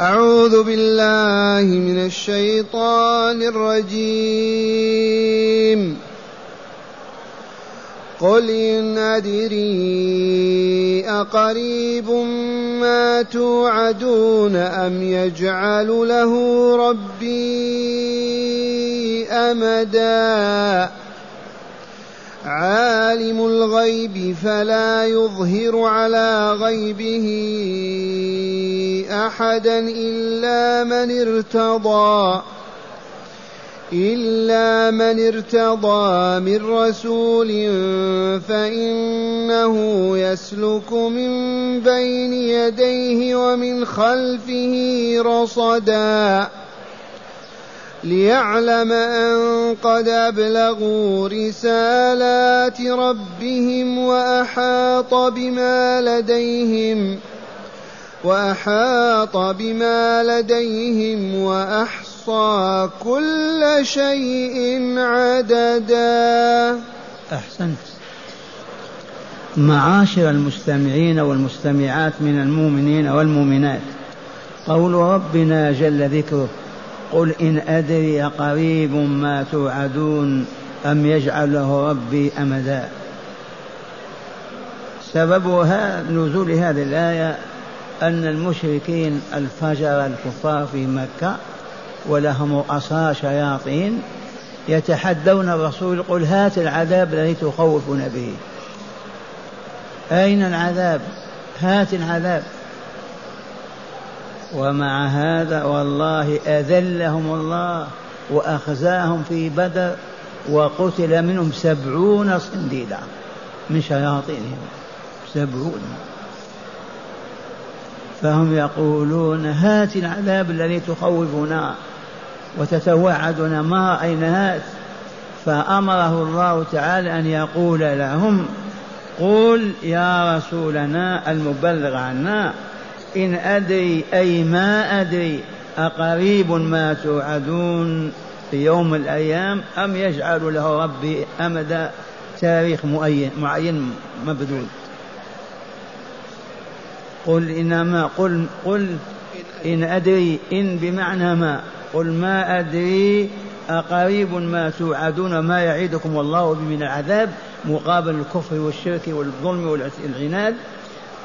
أعوذ بالله من الشيطان الرجيم. قل إن أدري أقريب ما توعدون أم يجعل له ربي أمدا عالم الغيب فلا يظهر على غيبه أحدا إلا من ارتضى إلا من ارتضى من رسول فإنه يسلك من بين يديه ومن خلفه رصدا. ليعلم أن قد أبلغوا رسالات ربهم وأحاط بما لديهم وأحاط بما لديهم وأحصى كل شيء عددا. أحسنت. معاشر المستمعين والمستمعات من المؤمنين والمؤمنات قول ربنا جل ذكره قل إن أدري قريب ما توعدون أم يجعل له ربي أمدا. سبب نزول هذه الآية أن المشركين الفجر الكفار في مكة ولهم رؤساء شياطين يتحدون الرسول قل هات العذاب الذي تخوفون به. أين العذاب؟ هات العذاب. ومع هذا والله أذلهم الله وأخزاهم في بدر وقتل منهم سبعون صنديدا من شياطينهم. سبعون. فهم يقولون هات العذاب الذي تخوفنا وتتوعدنا ما رأينا هات فأمره الله تعالى أن يقول لهم قل يا رسولنا المبلغ عنا إن أدري أي ما أدري أقريب ما توعدون في يوم الأيام أم يجعل له ربي أمدا؟ تاريخ معين معين مبذول. قل إنما قل قل إن أدري إن بمعنى ما. قل ما أدري أقريب ما توعدون ما يعيدكم الله من العذاب مقابل الكفر والشرك والظلم والعناد.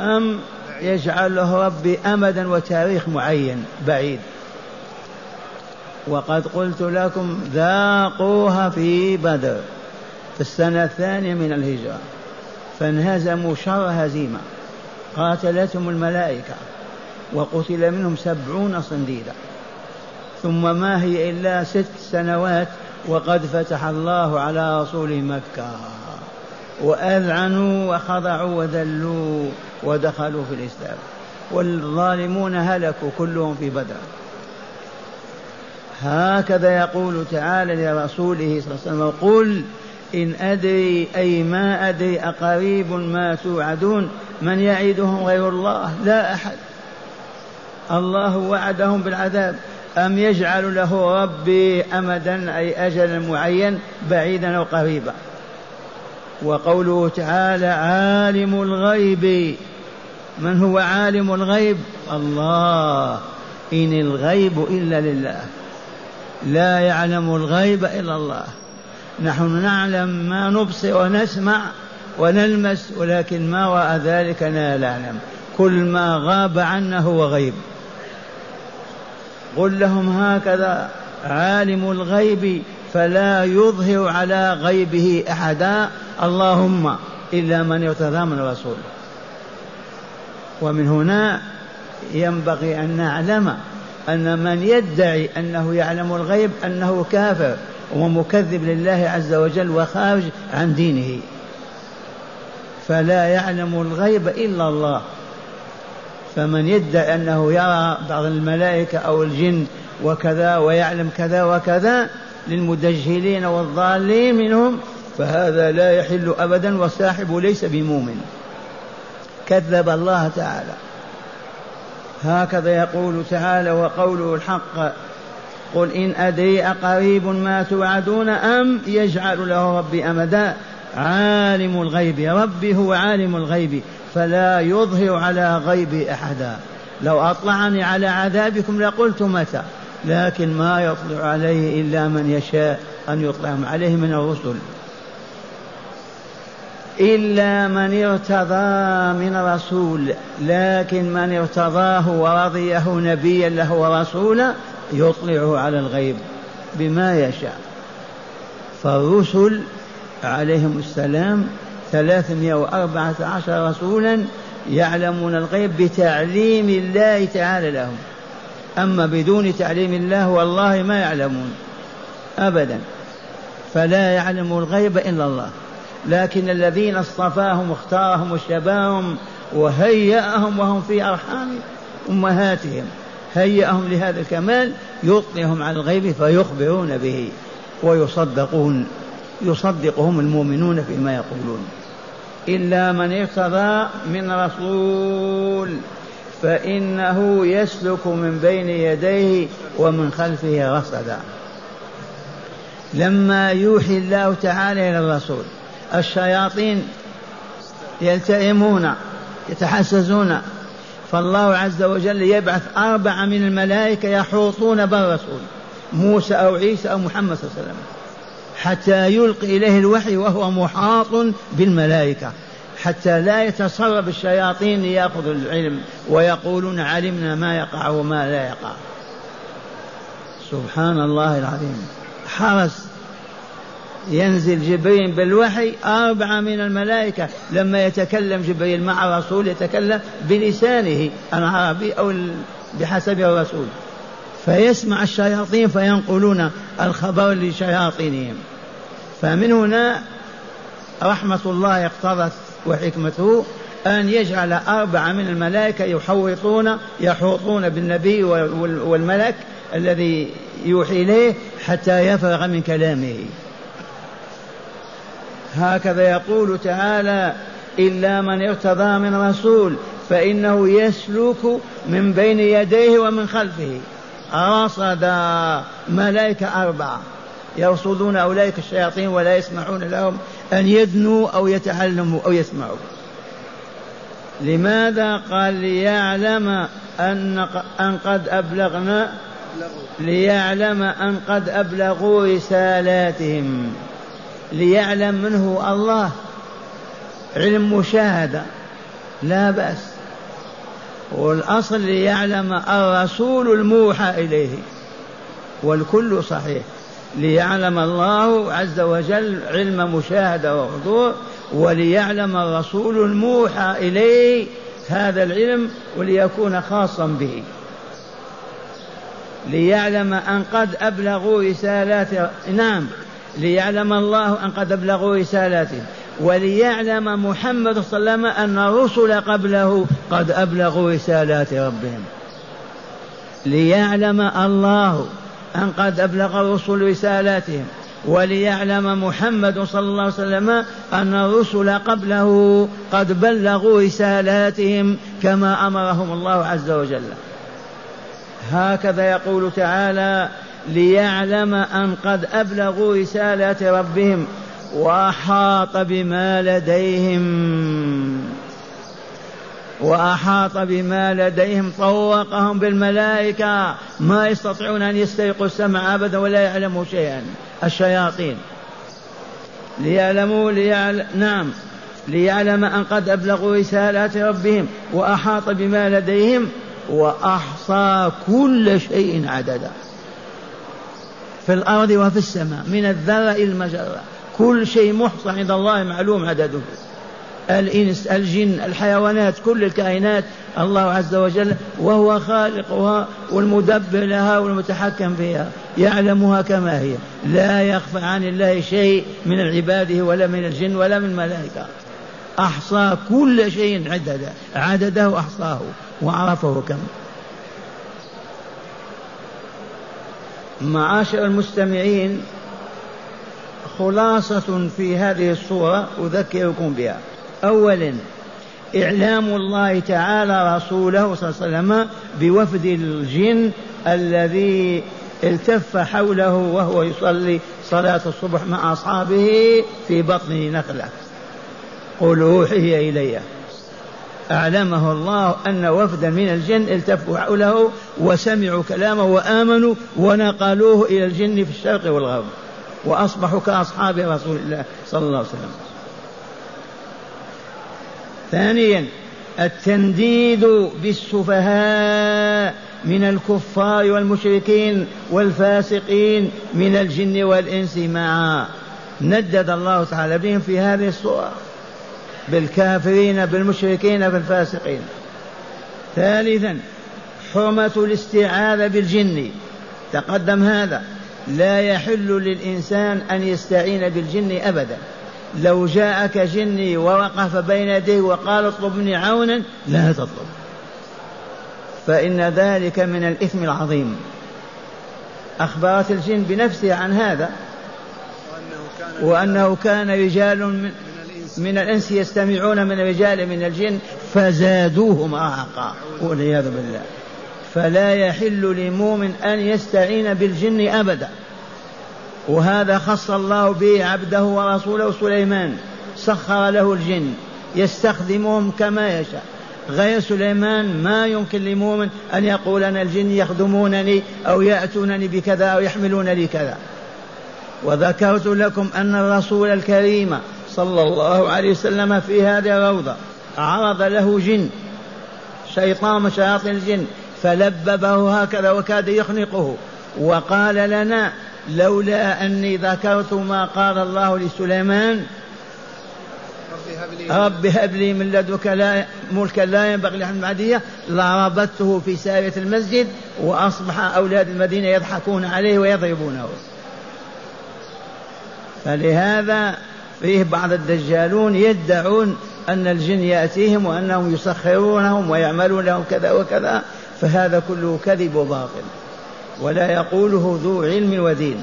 أم يجعل له ربي أمدا وتاريخ معين بعيد. وقد قلت لكم ذاقوها في بدر في السنة الثانية من الهجرة فانهزموا شر هزيمة قاتلتهم الملائكة وقتل منهم سبعون صنديدا. ثم ما هي إلا ست سنوات وقد فتح الله على رسوله مكة. وأذعنوا وخضعوا وذلوا ودخلوا في الإسلام. والظالمون هلكوا كلهم في بدر. هكذا يقول تعالى لرسوله صلى الله عليه وسلم قل إن أدري أي ما أدري أقريب ما توعدون من يعيدهم غير الله؟ لا أحد. الله وعدهم بالعذاب. أم يجعل له ربي أمدا أي أجلا معين بعيدا أو قريبا؟ وقوله تعالى عالم الغيب. من هو عالم الغيب؟ الله. إن الغيب إلا لله. لا يعلم الغيب إلا الله. نحن نعلم ما نبصر ونسمع ونلمس ولكن ما وراء ذلك لا نعلم. كل ما غاب عنا هو غيب. قل لهم هكذا عالم الغيب فلا يظهر على غيبه أحدا. اللهم إلا من ارتضى من رسول ومن هنا ينبغي أن نعلم أن من يدعي أنه يعلم الغيب أنه كافر ومكذب لله عز وجل وخارج عن دينه. فلا يعلم الغيب إلا الله. فمن يدعي أنه يرى بعض الملائكة أو الجن وكذا ويعلم كذا وكذا للمدجلين والضالين منهم فهذا لا يحل ابدا والصاحب ليس بمؤمن. كذب الله تعالى. هكذا يقول تعالى وقوله الحق قل إن أدري أقريب ما توعدون أم يجعل له ربي أمدا. عالم الغيب ربي هو عالم الغيب فلا يظهر على غيب أحدا. لو أطلعني على عذابكم لقلت متى؟ لكن ما يطلع عليه إلا من يشاء أن يطلعهم عليه من الرسل. إلا من ارتضى من رسول لكن من ارتضاه ورضيه نبيا له ورسولا يطلعه على الغيب بما يشاء. فالرسل عليهم السلام ثلاثمائة وأربعة عشر رسولا يعلمون الغيب بتعليم الله تعالى لهم. أما بدون تعليم الله والله ما يعلمون أبدا. فلا يعلم الغيب إلا الله. لكن الذين اصطفاهم واختارهم وشباهم وهيأهم وهم في أرحام أمهاتهم هيأهم لهذا الكمال يطلعهم على الغيب فيخبرون به ويصدقون يصدقهم المؤمنون فيما يقولون. إلا من ارتضى من رسول فإنه يسلك من بين يديه ومن خلفه رصدا. لما يوحي الله تعالى إلى الرسول الشياطين يلتئمون يتحسسون. فالله عز وجل يبعث أربعة من الملائكة يحوطون بالرسول موسى أو عيسى أو محمد صلى الله عليه وسلم حتى يلقي إليه الوحي وهو محاط بالملائكة حتى لا يتسرب الشياطين ليأخذوا العلم ويقولون علمنا ما يقع وما لا يقع. سبحان الله العظيم. حرس ينزل جبريل بالوحي أربعة من الملائكة. لما يتكلم جبريل مع الرسول يتكلم بلسانه العربي أو بحسب الرسول. فيسمع الشياطين فينقلون الخبر لشياطينهم. فمن هنا رحمة الله اقتضت وحكمته أن يجعل أربعة من الملائكة يحوطون يحوطون بالنبي والملك الذي يوحي إليه حتى يفرغ من كلامه. هكذا يقول تعالى إلا من ارتضى من رسول فإنه يسلك من بين يديه ومن خلفه. رصد ملائكة أربعة يرصدون أولئك الشياطين ولا يسمحون لهم أن يدنوا أو يتعلموا أو يسمعوا. لماذا قال ليعلم أن أن قد أبلغنا؟ ليعلم أن قد أبلغوا رسالاتهم. ليعلم منه الله. علم مشاهدة لا بأس. والأصل ليعلم الرسول الموحى إليه. والكل صحيح. ليعلم الله عز وجل علم مشاهدة وحضور وليعلم الرسول الموحى إليه هذا العلم وليكون خاصا به. ليعلم أن قد أبلغوا رسالات نعم. ليعلم الله أن قد أبلغوا رسالاته وليعلم محمد صلى الله عليه وسلم أن الرسل قبله قد أبلغوا رسالات ربهم. ليعلم الله أن قد أبلغ الرسل رسالاتهم وليعلم محمد صلى الله عليه وسلم أن الرسل قبله قد بلغوا رسالاتهم كما أمرهم الله عز وجل. هكذا يقول تعالى ليعلم أن قد أبلغوا رسالات ربهم وأحاط بما لديهم. وأحاط بما لديهم. طوقهم بالملائكة. ما يستطيعون أن يستيقوا السمع أبدا ولا يعلموا شيئا. الشياطين. ليعلموا ليعلم نعم. ليعلم أن قد أبلغوا رسالات ربهم وأحاط بما لديهم وأحصى كل شيء عددا. في الأرض وفي السماء. من الذرة إلى المجرة. كل شيء محصى عند الله معلوم عدده الإنس الجن الحيوانات كل الكائنات. الله عز وجل وهو خالقها والمدبر لها والمتحكم فيها. يعلمها كما هي. لا يخفى عن الله شيء من عباده ولا من الجن ولا من الملائكة. أحصى كل شيء عددا عدده أحصاه وعرفه كم. معاشر المستمعين خلاصة في هذه الصورة أذكركم بها. أولا إعلام الله تعالى رسوله صلى الله عليه وسلم بوفد الجن الذي التف حوله وهو يصلي صلاة الصبح مع أصحابه في بطن نخلة. قل أوحي إلي. أعلمه الله أن وفدا من الجن التفوا حوله وسمعوا كلامه وآمنوا ونقلوه إلى الجن في الشرق والغرب وأصبحوا كأصحاب رسول الله صلى الله عليه وسلم. ثانيا التنديد بالسفهاء من الكفار والمشركين والفاسقين من الجن والإنس معا. ندد الله تعالى بهم في هذه الصورة بالكافرين بالمشركين بالفاسقين. ثالثا حرمة الاستعاذة بالجن. تقدم هذا. لا يحل للإنسان أن يستعين بالجن أبدا. لو جاءك جني ووقف بين يديه وقال اطلبني عونا لا تطلب. فإن ذلك من الإثم العظيم. أخبرت الجن بنفسها عن هذا. وأنه كان رجال من من الإنس يستمعون من الرجال من الجن فزادوهم رهقا والعياذ بالله. فلا يحل لمؤمن أن يستعين بالجن أبدا. وهذا خص الله به عبده ورسوله سليمان. سخر له الجن. يستخدمهم كما يشاء. غير سليمان ما يمكن لمؤمن أن يقول أنا الجن يخدمونني أو يأتونني بكذا أو يحملون لي كذا. وذكرت لكم أن الرسول الكريم صلى الله عليه وسلم في هذه الروضة. عرض له جن شيطان من شياطين الجن فلببه هكذا وكاد يخنقه. وقال لنا لولا أني ذكرت ما قال الله لسليمان رب هب لي من لدنك لا ملكا لا ينبغي لأحد بعدية لربطته في سارية المسجد وأصبح أولاد المدينة يضحكون عليه ويضربونه. فلهذا فيه بعض الدجالون يدعون أن الجن يأتيهم وأنهم يسخرونهم ويعملون لهم كذا وكذا فهذا كله كذب وباطل ولا يقوله ذو علم ودين.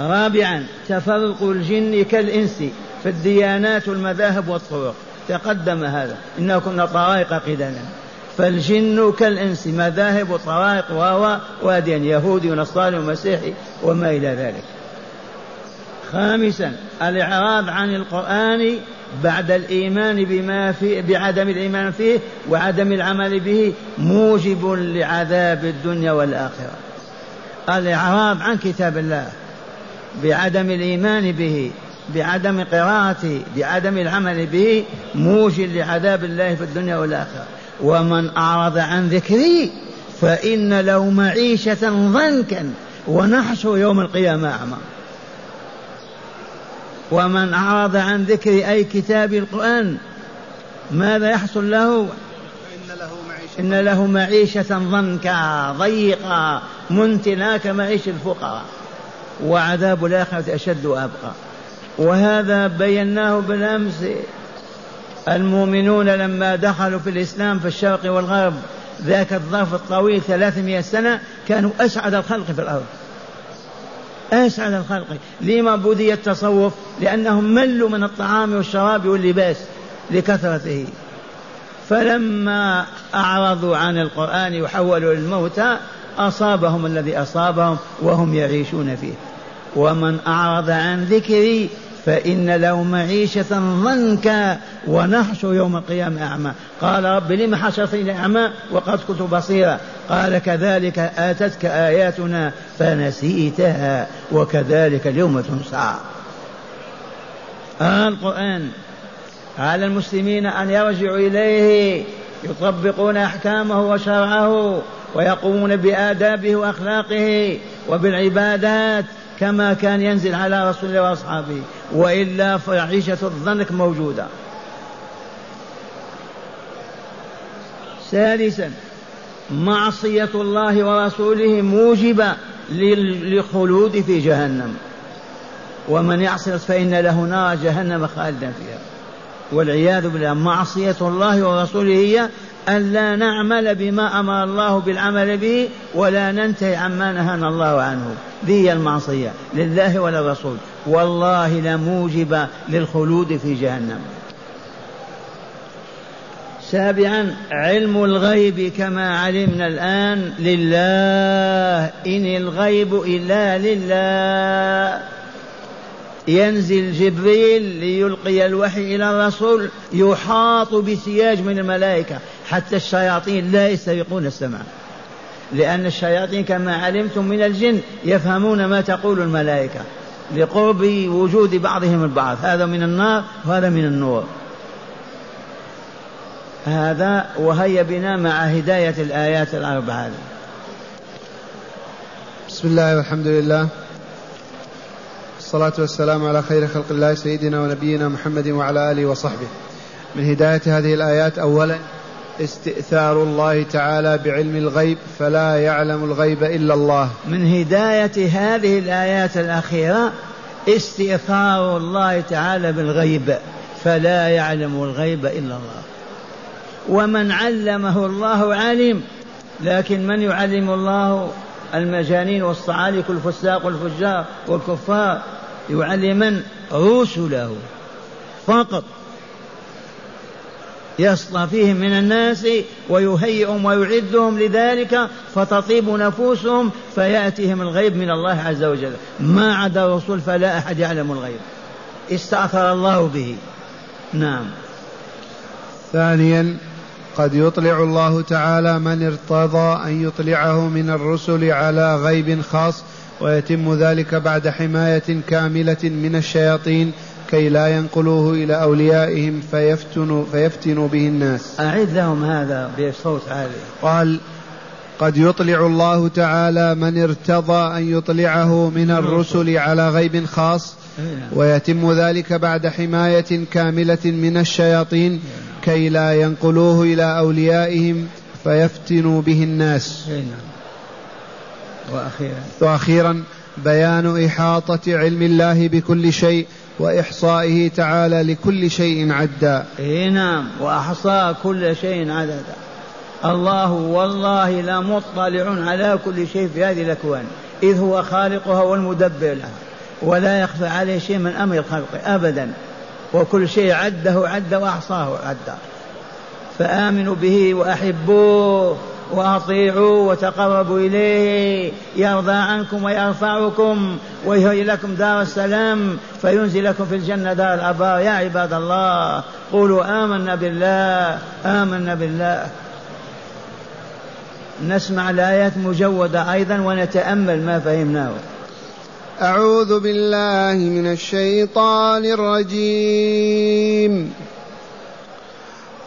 رابعا تفرق الجن كالإنس في الديانات والمذاهب والطرق. تقدم هذا. إنا كنا طرائق قدنا فالجن كالإنس مذاهب وطرائق وهو واديان يهودي ونصراني ومسيحي وما إلى ذلك. خامسا الإعراض عن القرآن بعد الإيمان بما فيه بعدم الإيمان فيه وعدم العمل به موجب لعذاب الدنيا والآخرة. الإعراض عن كتاب الله بعدم الإيمان به بعدم قراءته بعدم العمل به موجب لعذاب الله في الدنيا والآخرة. ومن أعرض عن ذكري فإن له معيشة ضنكا ونحشر يوم القيامة أعمى. ومن أعرض عن ذكر أي كتاب القرآن ماذا يحصل له؟ إن له معيشة ضنكا ضيقا منتنا كمعيش الفقراء وعذاب الآخرة أشد وأبقى. وهذا بيناه بالأمس المؤمنون لما دخلوا في الإسلام في الشرق والغرب ذاك الظرف الطويل ثلاثمائة سنة كانوا أسعد الخلق في الأرض. أسعد الخلق. لما بدي التصوف؟ لأنهم ملوا من الطعام والشراب واللباس لكثرته. فلما أعرضوا عن القرآن وحولوا للموتى أصابهم الذي أصابهم وهم يعيشون فيه. ومن أعرض عن ذكري فإن له معيشة ضنكا ونحشر يوم القيامة أعمى. قال رب لم حشرتني أعمى وقد كنت بصيرا. قال كذلك آتتك آياتنا فنسيتها وكذلك اليوم تنسى. آه القرآن. على المسلمين أن يرجعوا إليه يطبقون أحكامه وشرعه ويقومون بآدابه وأخلاقه وبالعبادات كما كان ينزل على رسول الله وأصحابه وإلا فعيشة الضنك موجودة. ثالثا معصية الله ورسوله موجبة للخلود في جهنم. ومن يعصي فإن له نار جهنم خالدا فيها. والعياذ بالله معصية الله ورسوله هي أن لا نعمل بما أمر الله بالعمل به ولا ننتهي عما نهانا الله عنه. ذي المعصية لله وللرسول. والله لموجب للخلود في جهنم. سابعا علم الغيب كما علمنا الآن لله. إن الغيب إلا لله. ينزل جبريل ليلقي الوحي إلى الرسول يحاط بسياج من الملائكة. حتى الشياطين لا يسترقون السمع لأن الشياطين كما علمتم من الجن يفهمون ما تقول الملائكة لقرب وجود بعضهم البعض. هذا من النار وهذا من النور. هذا وهيا بنا مع هداية الآيات الأربعة. بسم الله والحمد لله. الصلاة والسلام على خير خلق الله سيدنا ونبينا محمد وعلى آله وصحبه. من هداية هذه الآيات أولا استئثار الله تعالى بعلم الغيب فلا يعلم الغيب إلا الله. من هداية هذه الآيات الأخيرة استئثار الله تعالى بالغيب فلا يعلم الغيب إلا الله. ومن علمه الله علم لكن من يعلم الله؟ المجانين والصعالك الفساق والفجار والكفار. يعلمن رسله فقط. يصطفيهم من الناس ويهيئهم ويعدهم لذلك فتطيب نفوسهم فيأتيهم الغيب من الله عز وجل. ما عدا الرسول فلا أحد يعلم الغيب. استأثر الله به. نعم. ثانيا قد يطلع الله تعالى من ارتضى أن يطلعه من الرسل على غيب خاص ويتم ذلك بعد حماية كاملة من الشياطين كي لا ينقلوه إلى أوليائهم فيفتنوا, فيفتنوا به الناس. أعد لهم هذا بصوت عالي. قال قد يطلع الله تعالى من ارتضى أن يطلعه من الرسل على غيب خاص ويتم ذلك بعد حماية كاملة من الشياطين كي لا ينقلوه إلى أوليائهم فيفتنوا به الناس. وأخيرا. وأخيرا بيان إحاطة علم الله بكل شيء وإحصائه تعالى لكل شيء عدا. نعم وأحصى كل شيء عددا. الله والله لا مطلع على كل شيء في هذه الأكوان إذ هو خالقها والمدبر لها ولا يخفى عليه شيء من أمر الخلق أبدا وكل شيء عده عد وأحصاه عد فآمنوا به وأحبوه. وأطيعوا وتقربوا إليه. يرضى عنكم ويرفعكم ويهيئ لكم دار السلام فينزل لكم في الجنة دار الأبرار. يا عباد الله قولوا آمنا بالله آمنا بالله. نسمع الآيات مجودة أيضا ونتأمل ما فهمناه. أعوذ بالله من الشيطان الرجيم.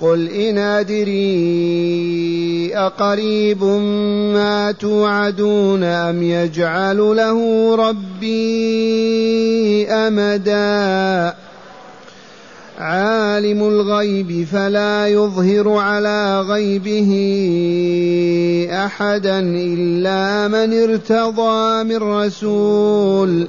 قل إن أدري أقريب ما توعدون أم يجعل له ربي أمدا؟ عالم الغيب فلا يظهر على غيبه أحدا إلا من ارتضى من رسول.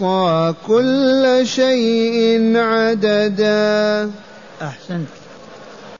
وأحصى كل شيء عددا. أحسنت.